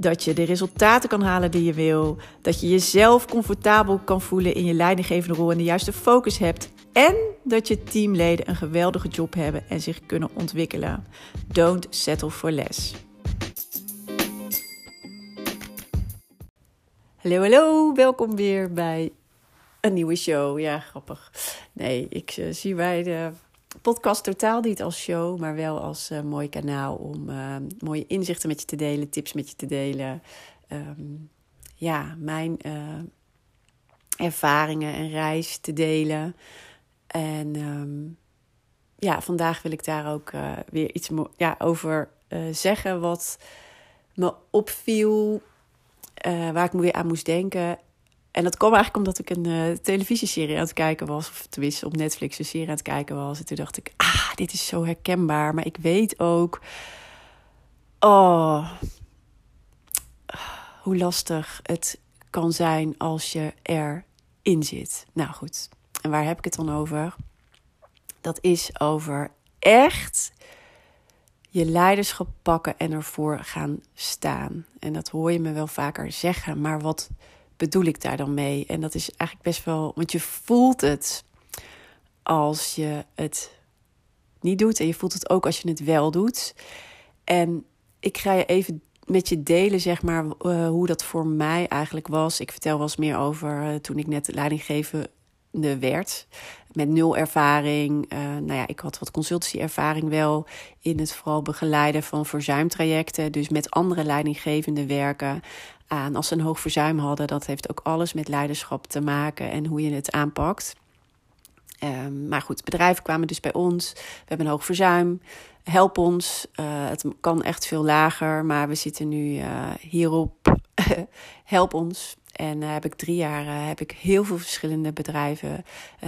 Dat je de resultaten kan halen die je wil. Dat je jezelf comfortabel kan voelen in je leidinggevende rol en de juiste focus hebt. En dat je teamleden een geweldige job hebben en zich kunnen ontwikkelen. Don't settle for less. Hallo, hallo, welkom weer bij een nieuwe show. Ja, grappig. Nee, ik uh, zie bij de podcast totaal niet als show, maar wel als uh, mooi kanaal om uh, mooie inzichten met je te delen, tips met je te delen. Um, ja, mijn ervaringen en reis te delen. En um, ja, vandaag wil ik daar ook weer iets ja, over zeggen wat me opviel, waar ik me weer aan moest denken en dat kwam eigenlijk omdat ik een uh, televisieserie aan het kijken was. Of tenminste op Netflix een serie aan het kijken was. En toen dacht ik, ah, dit is zo herkenbaar. Maar ik weet ook, oh, hoe lastig het kan zijn als je erin zit. Nou goed, en waar heb ik het dan over? Dat is over echt je leiderschap pakken en ervoor gaan staan. En dat hoor je me wel vaker zeggen. Maar wat bedoel ik daar dan mee? En dat is eigenlijk best wel, want je voelt het als je het niet doet en je voelt het ook als je het wel doet. En ik ga je even met je delen, zeg maar, uh, hoe dat voor mij eigenlijk was. Ik vertel wel eens meer over uh, toen ik net leidinggevende werd. Met nul ervaring. Uh, nou ja, ik had wat consultancy-ervaring wel in het vooral begeleiden van verzuimtrajecten. Dus met andere leidinggevenden werken aan als ze een hoog verzuim hadden. Dat heeft ook alles met leiderschap te maken en hoe je het aanpakt. Um, maar goed, bedrijven kwamen dus bij ons. We hebben een hoog verzuim. Help ons. Uh, het kan echt veel lager, maar we zitten nu uh, hierop. Help ons. En uh, heb ik drie jaar heb ik heel veel verschillende bedrijven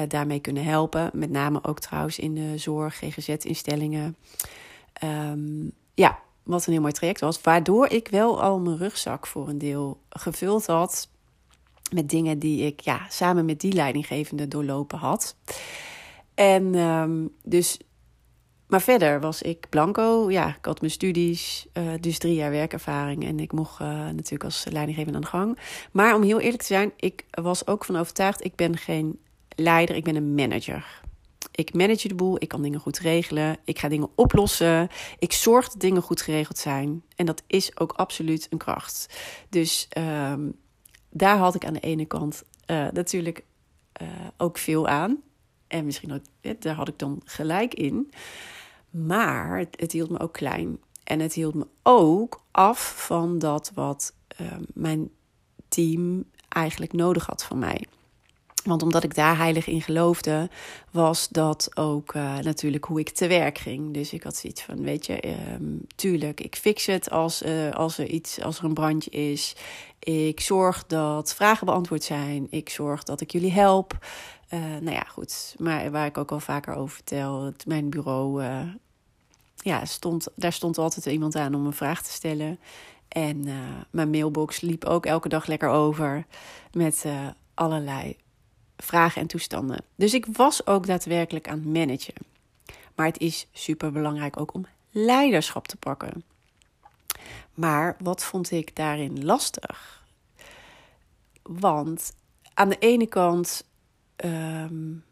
daarmee kunnen helpen. Met name ook trouwens in de zorg, GGZ-instellingen. Um, ja, wat een heel mooi traject was. Waardoor ik wel al mijn rugzak voor een deel gevuld had. Met dingen die ik ja, samen met die leidinggevende doorlopen had. En um, dus. Maar verder was ik blanco. Ja, ik had mijn studies, uh, dus drie jaar werkervaring. En ik mocht uh, natuurlijk als leidinggevende aan de gang. Maar om heel eerlijk te zijn, ik was ook van overtuigd: ik ben geen leider, ik ben een manager. Ik manage de boel, ik kan dingen goed regelen, ik ga dingen oplossen, ik zorg dat dingen goed geregeld zijn. En dat is ook absoluut een kracht. Dus um, daar had ik aan de ene kant uh, natuurlijk ook veel aan. En misschien ook, daar had ik dan gelijk in. Maar het, hield me ook klein. En het hield me ook af van dat wat uh, mijn team eigenlijk nodig had van mij. Want omdat ik daar heilig in geloofde, was dat ook uh, natuurlijk hoe ik te werk ging. Dus ik had zoiets van, weet je, um, tuurlijk, ik fix het als, uh, als er iets, als er een brandje is. Ik zorg dat vragen beantwoord zijn. Ik zorg dat ik jullie help. Uh, nou ja, goed. Maar waar ik ook al vaker over vertel, mijn bureau, ja, stond, daar stond altijd iemand aan om een vraag te stellen. En mijn mailbox liep ook elke dag lekker over met allerlei vragen en toestanden. Dus ik was ook daadwerkelijk aan het managen. Maar het is super belangrijk ook om leiderschap te pakken. Maar wat vond ik daarin lastig? Want aan de ene kant, um,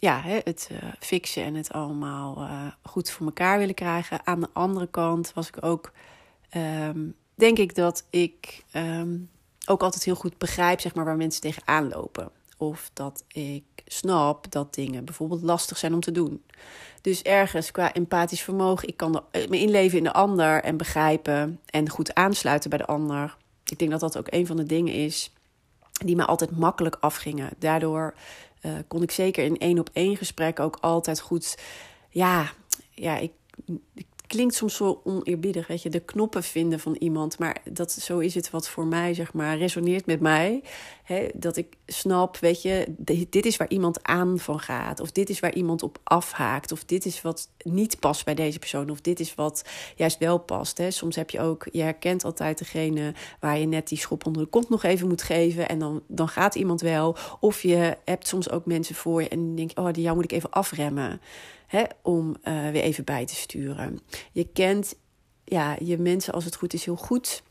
ja, het uh, fixen en het allemaal uh, goed voor elkaar willen krijgen. Aan de andere kant was ik ook, um, denk ik dat ik um, ook altijd heel goed begrijp, zeg maar, waar mensen tegenaan lopen of dat ik snap dat dingen bijvoorbeeld lastig zijn om te doen. Dus ergens qua empathisch vermogen, ik kan eh, me inleven in de ander en begrijpen en goed aansluiten bij de ander. Ik denk dat dat ook een van de dingen is die me altijd makkelijk afgingen. Daardoor uh, kon ik zeker in één op één gesprek ook altijd goed. Ja, ja ik klinkt soms zo oneerbiedig, weet je, de knoppen vinden van iemand. Maar dat, zo is het wat voor mij, zeg maar, resoneert met mij. Hè, dat ik snap, weet je, dit is waar iemand aan van gaat. Of dit is waar iemand op afhaakt. Of dit is wat niet past bij deze persoon. Of dit is wat juist wel past. Hè. Soms heb je ook, je herkent altijd degene waar je net die schop onder de kont nog even moet geven. En dan, dan gaat iemand wel. Of je hebt soms ook mensen voor je en denk oh, die jou moet ik even afremmen hè, om uh, weer even bij te sturen. Je kent ja, je mensen als het goed is heel goed.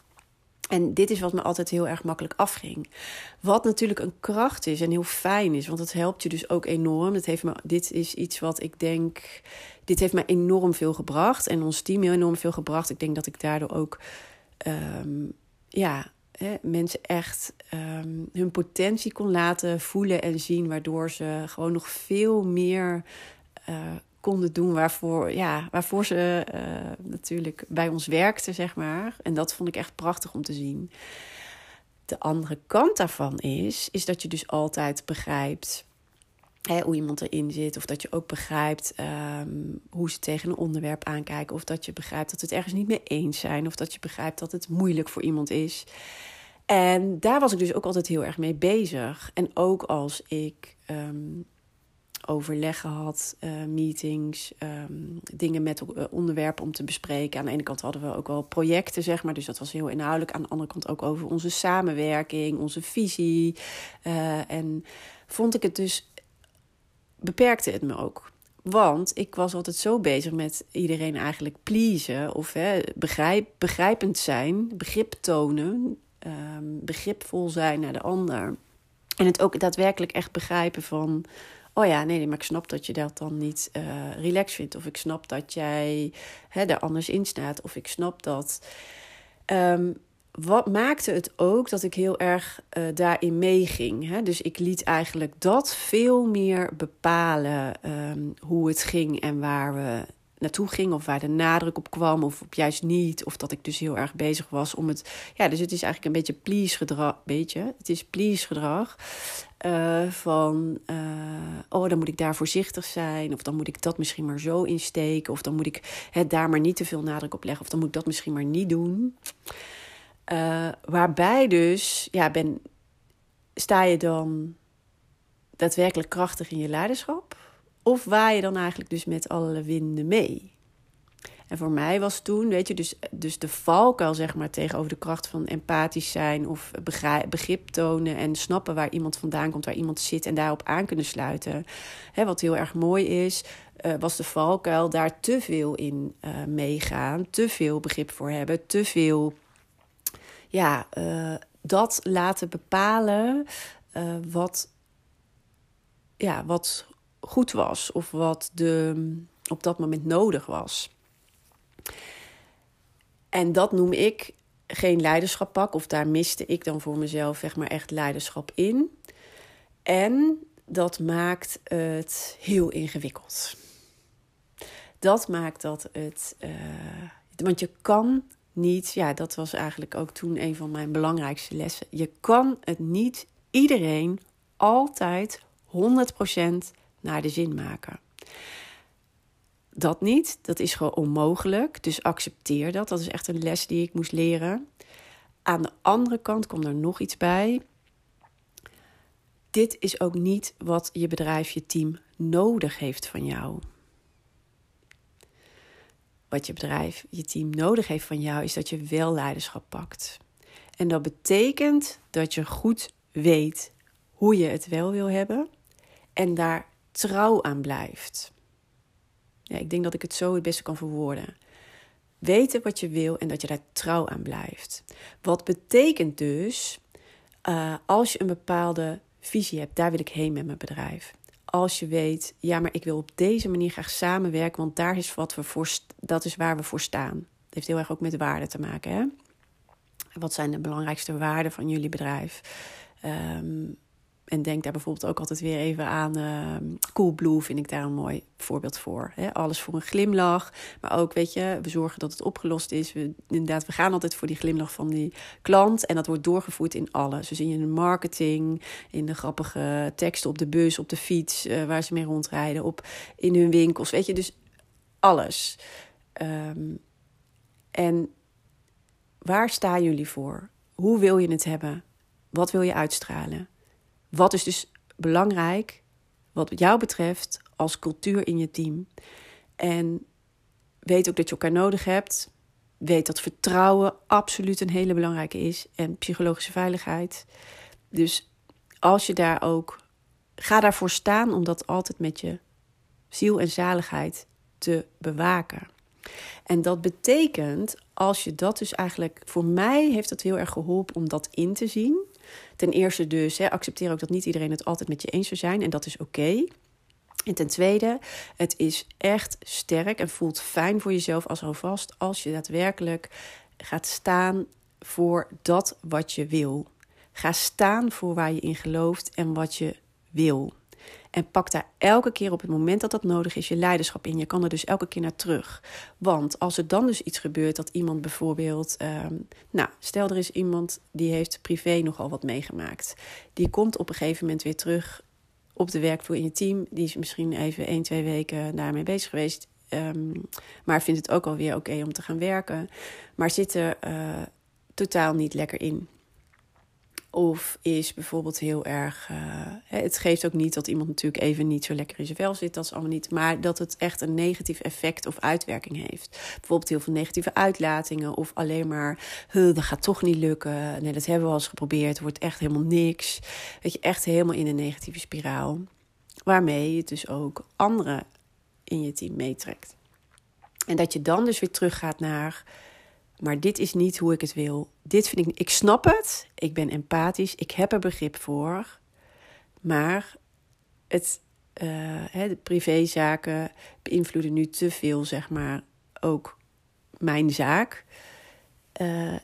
En dit is wat me altijd heel erg makkelijk afging. Wat natuurlijk een kracht is en heel fijn is, want het helpt je dus ook enorm. Dat heeft me, dit is iets wat ik denk, dit heeft me enorm veel gebracht en ons team heel enorm veel gebracht. Ik denk dat ik daardoor ook, um, ja, hè, mensen echt um, hun potentie kon laten voelen en zien, waardoor ze gewoon nog veel meer uh, konden doen waarvoor, ja, waarvoor ze uh, natuurlijk bij ons werkten, zeg maar. En dat vond ik echt prachtig om te zien. De andere kant daarvan is, is dat je dus altijd begrijpt hè, hoe iemand erin zit. Of dat je ook begrijpt um, hoe ze tegen een onderwerp aankijken. Of dat je begrijpt dat het ergens niet mee eens zijn. Of dat je begrijpt dat het moeilijk voor iemand is. En daar was ik dus ook altijd heel erg mee bezig. En ook als ik um, overleggen had, uh, meetings, um, dingen met uh, onderwerpen om te bespreken. Aan de ene kant hadden we ook wel projecten, zeg maar, dus dat was heel inhoudelijk. Aan de andere kant ook over onze samenwerking, onze visie. Uh, en vond ik het dus, beperkte het me ook. Want ik was altijd zo bezig met iedereen eigenlijk pleasen of hè, begrijp, begrijpend zijn, begrip tonen, um, begripvol zijn naar de ander. En het ook daadwerkelijk echt begrijpen van oh ja, nee, maar ik snap dat je dat dan niet uh, relaxed vindt. Of ik snap dat jij hè, er anders in staat. Of ik snap dat. Um, wat maakte het ook dat ik heel erg uh, daarin meeging. Hè? Dus ik liet eigenlijk dat veel meer bepalen um, hoe het ging en waar we naartoe ging, of waar de nadruk op kwam, of op juist niet. Of dat ik dus heel erg bezig was om het. Ja, dus het is eigenlijk een beetje please gedrag. Beetje. Het is please gedrag. Uh, van, uh, oh, dan moet ik daar voorzichtig zijn. Of dan moet ik dat misschien maar zo insteken. Of dan moet ik het daar maar niet te veel nadruk op leggen. Of dan moet ik dat misschien maar niet doen. Uh, waarbij dus, ja, ben, sta je dan daadwerkelijk krachtig in je leiderschap? Of waai je dan eigenlijk dus met alle winden mee? En voor mij was toen, weet je, dus, dus de valkuil, zeg maar, tegenover de kracht van empathisch zijn of begrip tonen en snappen waar iemand vandaan komt, waar iemand zit en daarop aan kunnen sluiten. Hè, wat heel erg mooi is, uh, was de valkuil daar te veel in uh, meegaan, te veel begrip voor hebben, te veel, ja, uh, dat laten bepalen wat, ja, wat goed was of wat de, op dat moment nodig was. En dat noem ik geen leiderschap pak, of daar miste ik dan voor mezelf zeg maar echt leiderschap in. En dat maakt het heel ingewikkeld. Dat maakt dat het. Uh, want je kan niet, ja, dat was eigenlijk ook toen een van mijn belangrijkste lessen. Je kan het niet iedereen altijd 100% naar de zin maken. Dat niet, dat is gewoon onmogelijk. Dus accepteer dat. Dat is echt een les die ik moest leren. Aan de andere kant komt er nog iets bij. Dit is ook niet wat je bedrijf, je team nodig heeft van jou. Wat je bedrijf, je team nodig heeft van jou, is dat je wel leiderschap pakt. En dat betekent dat je goed weet hoe je het wel wil hebben en daar trouw aan blijft. Ja, ik denk dat ik het zo het beste kan verwoorden. Weten wat je wil en dat je daar trouw aan blijft. Wat betekent dus, uh, als je een bepaalde visie hebt, daar wil ik heen met mijn bedrijf. Als je weet, ja, maar ik wil op deze manier graag samenwerken, want daar is wat we voor, dat is waar we voor staan. Het heeft heel erg ook met waarden te maken. Hè? Wat zijn de belangrijkste waarden van jullie bedrijf? Um, en denk daar bijvoorbeeld ook altijd weer even aan uh, Coolblue, vind ik daar een mooi voorbeeld voor. Alles voor een glimlach, maar ook, weet je, we zorgen dat het opgelost is. We, inderdaad, we gaan altijd voor die glimlach van die klant en dat wordt doorgevoerd in alles. Dus in de marketing, in de grappige teksten op de bus, op de fiets, uh, waar ze mee rondrijden, op, in hun winkels, weet je, dus alles. Ehm, en waar staan jullie voor? Hoe wil je het hebben? Wat wil je uitstralen? Wat is dus belangrijk, wat jou betreft, als cultuur in je team? En weet ook dat je elkaar nodig hebt. Weet dat vertrouwen absoluut een hele belangrijke is. En psychologische veiligheid. Dus als je daar ook. Ga daarvoor staan om dat altijd met je ziel en zaligheid te bewaken. En dat betekent, als je dat dus eigenlijk, voor mij heeft het heel erg geholpen om dat in te zien. Ten eerste dus, hè, accepteer ook dat niet iedereen het altijd met je eens zou zijn en dat is oké. En ten tweede, het is echt sterk en voelt fijn voor jezelf als alvast als je daadwerkelijk gaat staan voor dat wat je wil. Ga staan voor waar je in gelooft en wat je wil. En pak daar elke keer op het moment dat dat nodig is je leiderschap in. Je kan er dus elke keer naar terug. Want als er dan dus iets gebeurt dat iemand bijvoorbeeld. Ehm, nou, stel er is iemand die heeft privé nogal wat meegemaakt. Die komt op een gegeven moment weer terug op de werkvloer in je team. Die is misschien even 1, 2 weken daarmee bezig geweest. Um, maar vindt het ook alweer oké om te gaan werken. Maar zit er uh, totaal niet lekker in. Of is bijvoorbeeld heel erg. Uh, het geeft ook niet dat iemand natuurlijk even niet zo lekker in zijn vel zit. Dat is allemaal niet. Maar dat het echt een negatief effect of uitwerking heeft. Bijvoorbeeld heel veel negatieve uitlatingen. Of alleen maar. dat gaat toch niet lukken. Nee, dat hebben we al eens geprobeerd. Wordt echt helemaal niks. Dat je echt helemaal in een negatieve spiraal. Waarmee je dus ook anderen in je team meetrekt. En dat je dan dus weer teruggaat naar maar dit is niet hoe ik het wil. Dit vind ik. Ik snap het. Ik ben empathisch. Ik heb er begrip voor. Maar het, hè, de privézaken beïnvloeden nu te veel, zeg maar, ook mijn zaak. Uh,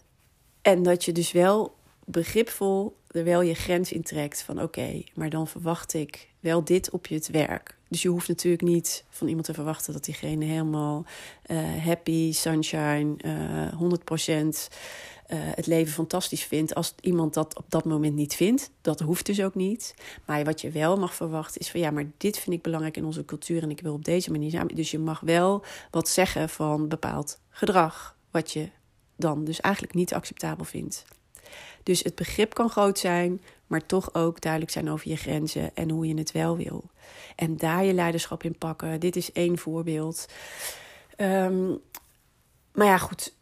en dat je dus wel begripvol er wel je grens in trekt van oké, maar dan verwacht ik wel dit op je het werk. Dus je hoeft natuurlijk niet van iemand te verwachten dat diegene helemaal uh, happy, sunshine, uh, eh, 100% uh, eh, het leven fantastisch vindt. Als iemand dat op dat moment niet vindt, dat hoeft dus ook niet. Maar wat je wel mag verwachten is van ja, maar dit vind ik belangrijk in onze cultuur en ik wil op deze manier zijn. Dus je mag wel wat zeggen van bepaald gedrag, wat je dan dus eigenlijk niet acceptabel vindt. Dus het begrip kan groot zijn, maar toch ook duidelijk zijn over je grenzen en hoe je het wel wil. En daar je leiderschap in pakken. Dit is één voorbeeld. Um, maar ja, goed.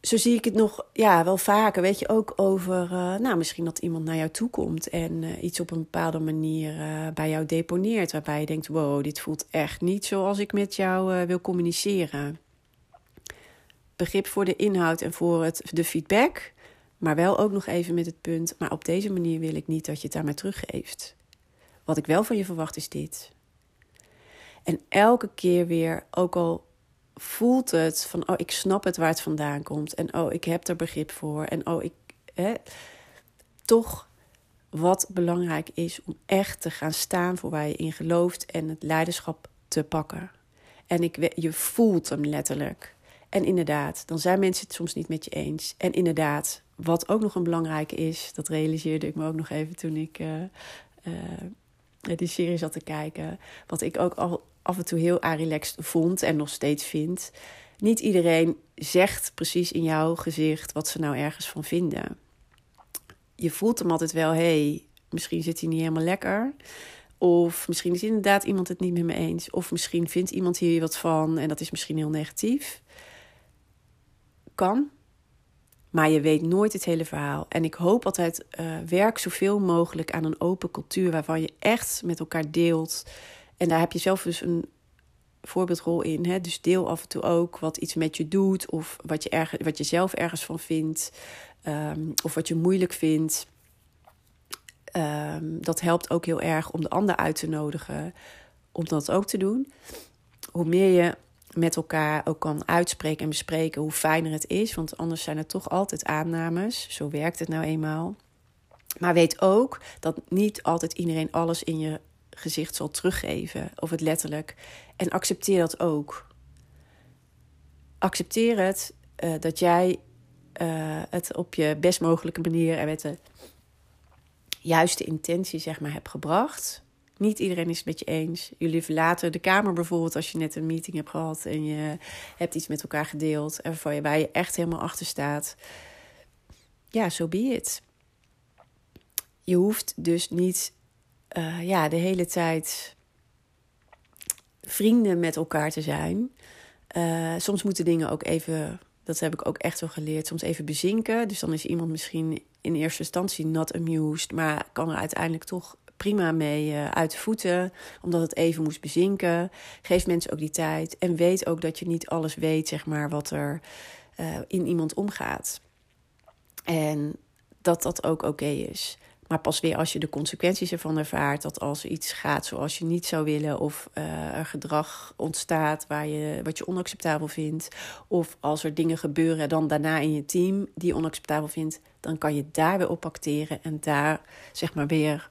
Zo zie ik het nog ja, wel vaker. Weet je ook over, uh, nou, misschien dat iemand naar jou toe komt en uh, iets op een bepaalde manier uh, bij jou deponeert. Waarbij je denkt: wow, dit voelt echt niet zoals ik met jou wil communiceren. Begrip voor de inhoud en voor het, de feedback. Maar wel ook nog even met het punt, maar op deze manier wil ik niet dat je het mij teruggeeft. Wat ik wel van je verwacht is dit. En elke keer weer, ook al voelt het van, oh, ik snap het waar het vandaan komt. En oh, ik heb er begrip voor. En oh, ik, hè, toch wat belangrijk is om echt te gaan staan voor waar je in gelooft en het leiderschap te pakken. En ik, je voelt hem letterlijk. En inderdaad, dan zijn mensen het soms niet met je eens. En inderdaad, wat ook nog een belangrijke is, dat realiseerde ik me ook nog even toen ik uh, uh, die serie zat te kijken. Wat ik ook al af en toe heel relaxed vond en nog steeds vind. Niet iedereen zegt precies in jouw gezicht wat ze nou ergens van vinden. Je voelt hem altijd wel, hey, misschien zit hij niet helemaal lekker. Of misschien is inderdaad iemand het niet met me eens. Of misschien vindt iemand hier wat van en dat is misschien heel negatief. Kan, maar je weet nooit het hele verhaal. En ik hoop altijd, uh, werk zoveel mogelijk aan een open cultuur waarvan je echt met elkaar deelt. En daar heb je zelf dus een voorbeeldrol in. Hè? Dus deel af en toe ook wat iets met je doet, of wat je, erg, wat je zelf ergens van vindt, um, of wat je moeilijk vindt. Um, dat helpt ook heel erg om de ander uit te nodigen om dat ook te doen. Hoe meer je met elkaar ook kan uitspreken en bespreken hoe fijner het is. Want anders zijn het toch altijd aannames. Zo werkt het nou eenmaal. Maar weet ook dat niet altijd iedereen alles in je gezicht zal teruggeven, of het letterlijk. En accepteer dat ook. Accepteer het uh, dat jij uh, het op je best mogelijke manier en met de juiste intentie zeg maar hebt gebracht. Niet iedereen is het met je eens. Jullie verlaten de kamer bijvoorbeeld als je net een meeting hebt gehad en je hebt iets met elkaar gedeeld en waar je, waar je echt helemaal achter staat. Ja, zo so be it. Je hoeft dus niet uh, ja, de hele tijd vrienden met elkaar te zijn. Uh, soms moeten dingen ook even, dat heb ik ook echt wel geleerd, soms even bezinken. Dus dan is iemand misschien in eerste instantie not amused, maar kan er uiteindelijk toch prima mee uh, uit de voeten, omdat het even moest bezinken. Geef mensen ook die tijd en weet ook dat je niet alles weet, zeg maar, wat er uh, in iemand omgaat. En dat dat ook oké is. Maar pas weer als je de consequenties ervan ervaart, dat als iets gaat zoals je niet zou willen, of uh, er gedrag ontstaat waar je, wat je onacceptabel vindt, of als er dingen gebeuren dan daarna in je team die je onacceptabel vindt, dan kan je daar weer op acteren en daar zeg maar weer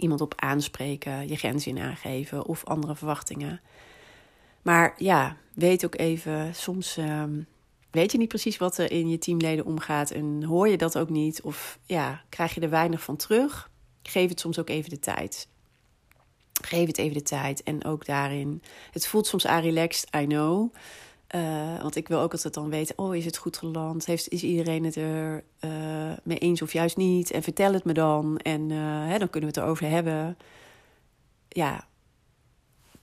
iemand op aanspreken, je grenzen in aangeven of andere verwachtingen. Maar ja, weet ook even, soms. Uh, weet je niet precies wat er in je teamleden omgaat en hoor je dat ook niet of ja, krijg je er weinig van terug, geef het soms ook even de tijd. Geef het even de tijd en ook daarin. Het voelt soms aan relaxed, I know. Uh, want ik wil ook altijd dan weten: oh, is het goed geland? Heeft, is iedereen het er uh, mee eens of juist niet? En vertel het me dan. En uh, hè, dan kunnen we het erover hebben. Ja,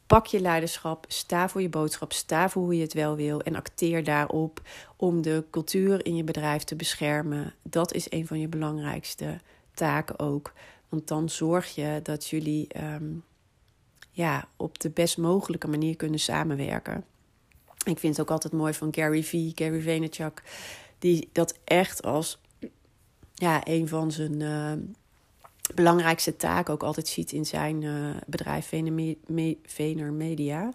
Pak je leiderschap, sta voor je boodschap, sta voor hoe je het wel wil en acteer daarop om de cultuur in je bedrijf te beschermen. Dat is een van je belangrijkste taken ook. Want dan zorg je dat jullie um, ja, op de best mogelijke manier kunnen samenwerken. Ik vind het ook altijd mooi van Gary V, Gary Vaynerchuk, die dat echt als ja, een van zijn uh, belangrijkste taak ook altijd ziet in zijn uh, bedrijf Vener, Media.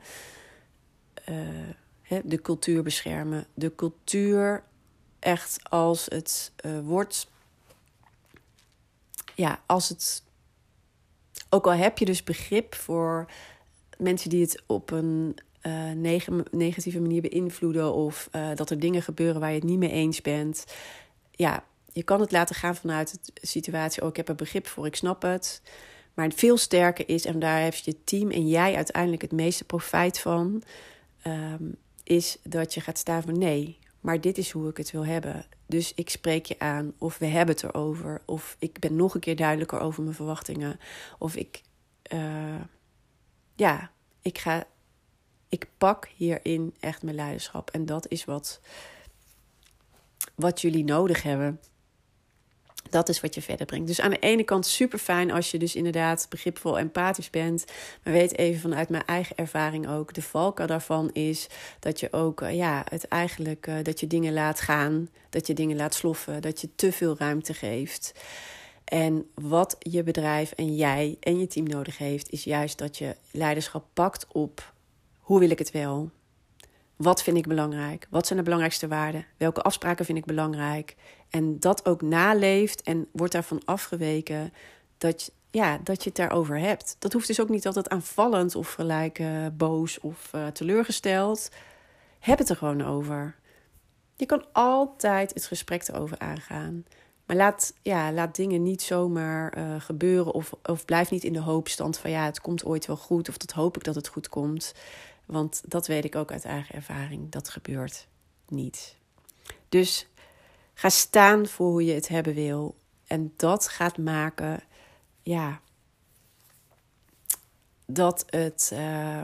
Uh, de cultuur beschermen. De cultuur echt als het wordt. Ja, als het. Ook al heb je dus begrip voor mensen die het op een negatieve manier beïnvloeden. of dat er dingen gebeuren waar je het niet mee eens bent. Ja, je kan het laten gaan vanuit de situatie: oh, ik heb er begrip voor, ik snap het. Maar het veel sterker is, en daar heeft je team en jij uiteindelijk het meeste profijt van, um, is dat je gaat staan van nee, maar dit is hoe ik het wil hebben. Dus ik spreek je aan, of we hebben het erover, of ik ben nog een keer duidelijker over mijn verwachtingen, of ik, uh, ja, ik ga, ik pak hierin echt mijn leiderschap. En dat is wat, wat jullie nodig hebben dat is wat je verder brengt. Dus aan de ene kant super fijn als je dus inderdaad begripvol empathisch bent. Maar weet even vanuit mijn eigen ervaring ook. De valkuil daarvan is dat je ook, uh, ja, het eigenlijk, uh, dat je dingen laat gaan. Dat je dingen laat sloffen. Dat je te veel ruimte geeft. En wat je bedrijf en jij en je team nodig heeft, is juist dat je leiderschap pakt op hoe wil ik het wel? Wat vind ik belangrijk? Wat zijn de belangrijkste waarden? Welke afspraken vind ik belangrijk? En dat ook naleeft en wordt daarvan afgeweken dat, ja, dat je het daarover hebt. Dat hoeft dus ook niet altijd aanvallend of gelijk uh, boos of uh, teleurgesteld. Heb het er gewoon over. Je kan altijd het gesprek erover aangaan. Maar laat, ja, laat dingen niet zomaar uh, gebeuren. Of, of blijf niet in de hoopstand van ja, het komt ooit wel goed. Of dat hoop ik dat het goed komt. Want dat weet ik ook uit eigen ervaring. Dat gebeurt niet. Dus ga staan voor hoe je het hebben wil. En dat gaat maken, ja, dat het uh,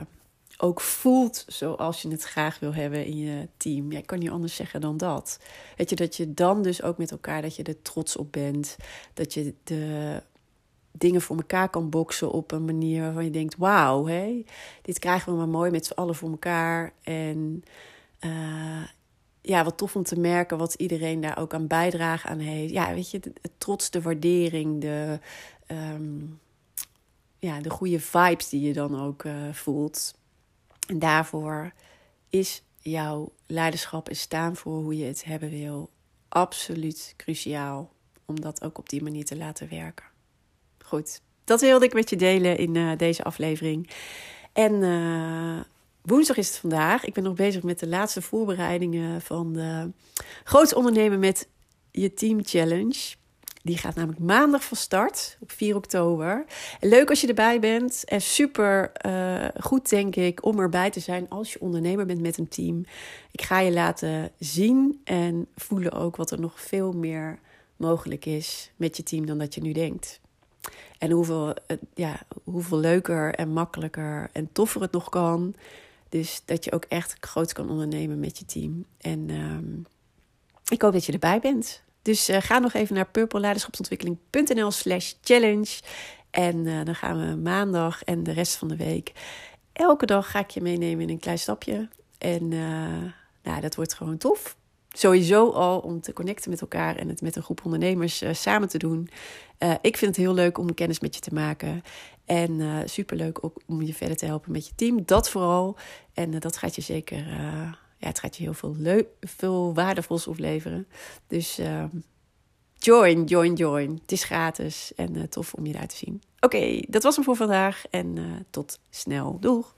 ook voelt zoals je het graag wil hebben in je team. Ja, ik kan niet anders zeggen dan dat. Weet je, dat je dan dus ook met elkaar, dat je er trots op bent. Dat je de dingen voor elkaar kan boksen op een manier waarvan je denkt: wauw, hey, dit krijgen we maar mooi met z'n allen voor elkaar. En uh, ja, wat tof om te merken wat iedereen daar ook aan bijdrage aan heeft. Ja, weet je, het trots, de waardering, de, um, ja, de goede vibes die je dan ook uh, voelt. En daarvoor is jouw leiderschap en staan voor hoe je het hebben wil absoluut cruciaal om dat ook op die manier te laten werken. Goed, dat wilde ik met je delen in uh, deze aflevering. En uh, woensdag is het vandaag. Ik ben nog bezig met de laatste voorbereidingen van de Groots Ondernemen met je Team Challenge. Die gaat namelijk maandag van start op 4 oktober. Leuk als je erbij bent. En super uh, goed, denk ik, om erbij te zijn als je ondernemer bent met een team. Ik ga je laten zien en voelen ook wat er nog veel meer mogelijk is met je team dan dat je nu denkt. En hoeveel, ja, hoeveel leuker en makkelijker en toffer het nog kan. Dus dat je ook echt groot kan ondernemen met je team. En um, ik hoop dat je erbij bent. Dus uh, ga nog even naar purpleleiderschapsontwikkeling.nl slash challenge. En uh, dan gaan we maandag en de rest van de week... elke dag ga ik je meenemen in een klein stapje. En uh, nou, dat wordt gewoon tof. Sowieso al om te connecten met elkaar en het met een groep ondernemers samen te doen. ik vind het heel leuk om kennis met je te maken. En superleuk ook om je verder te helpen met je team. Dat vooral. En dat gaat je zeker ja, het gaat je heel veel, veel waardevols opleveren. Dus uh, join, join, join. Het is gratis en tof om je daar te zien. Oké, dat was hem voor vandaag en tot snel. Doeg!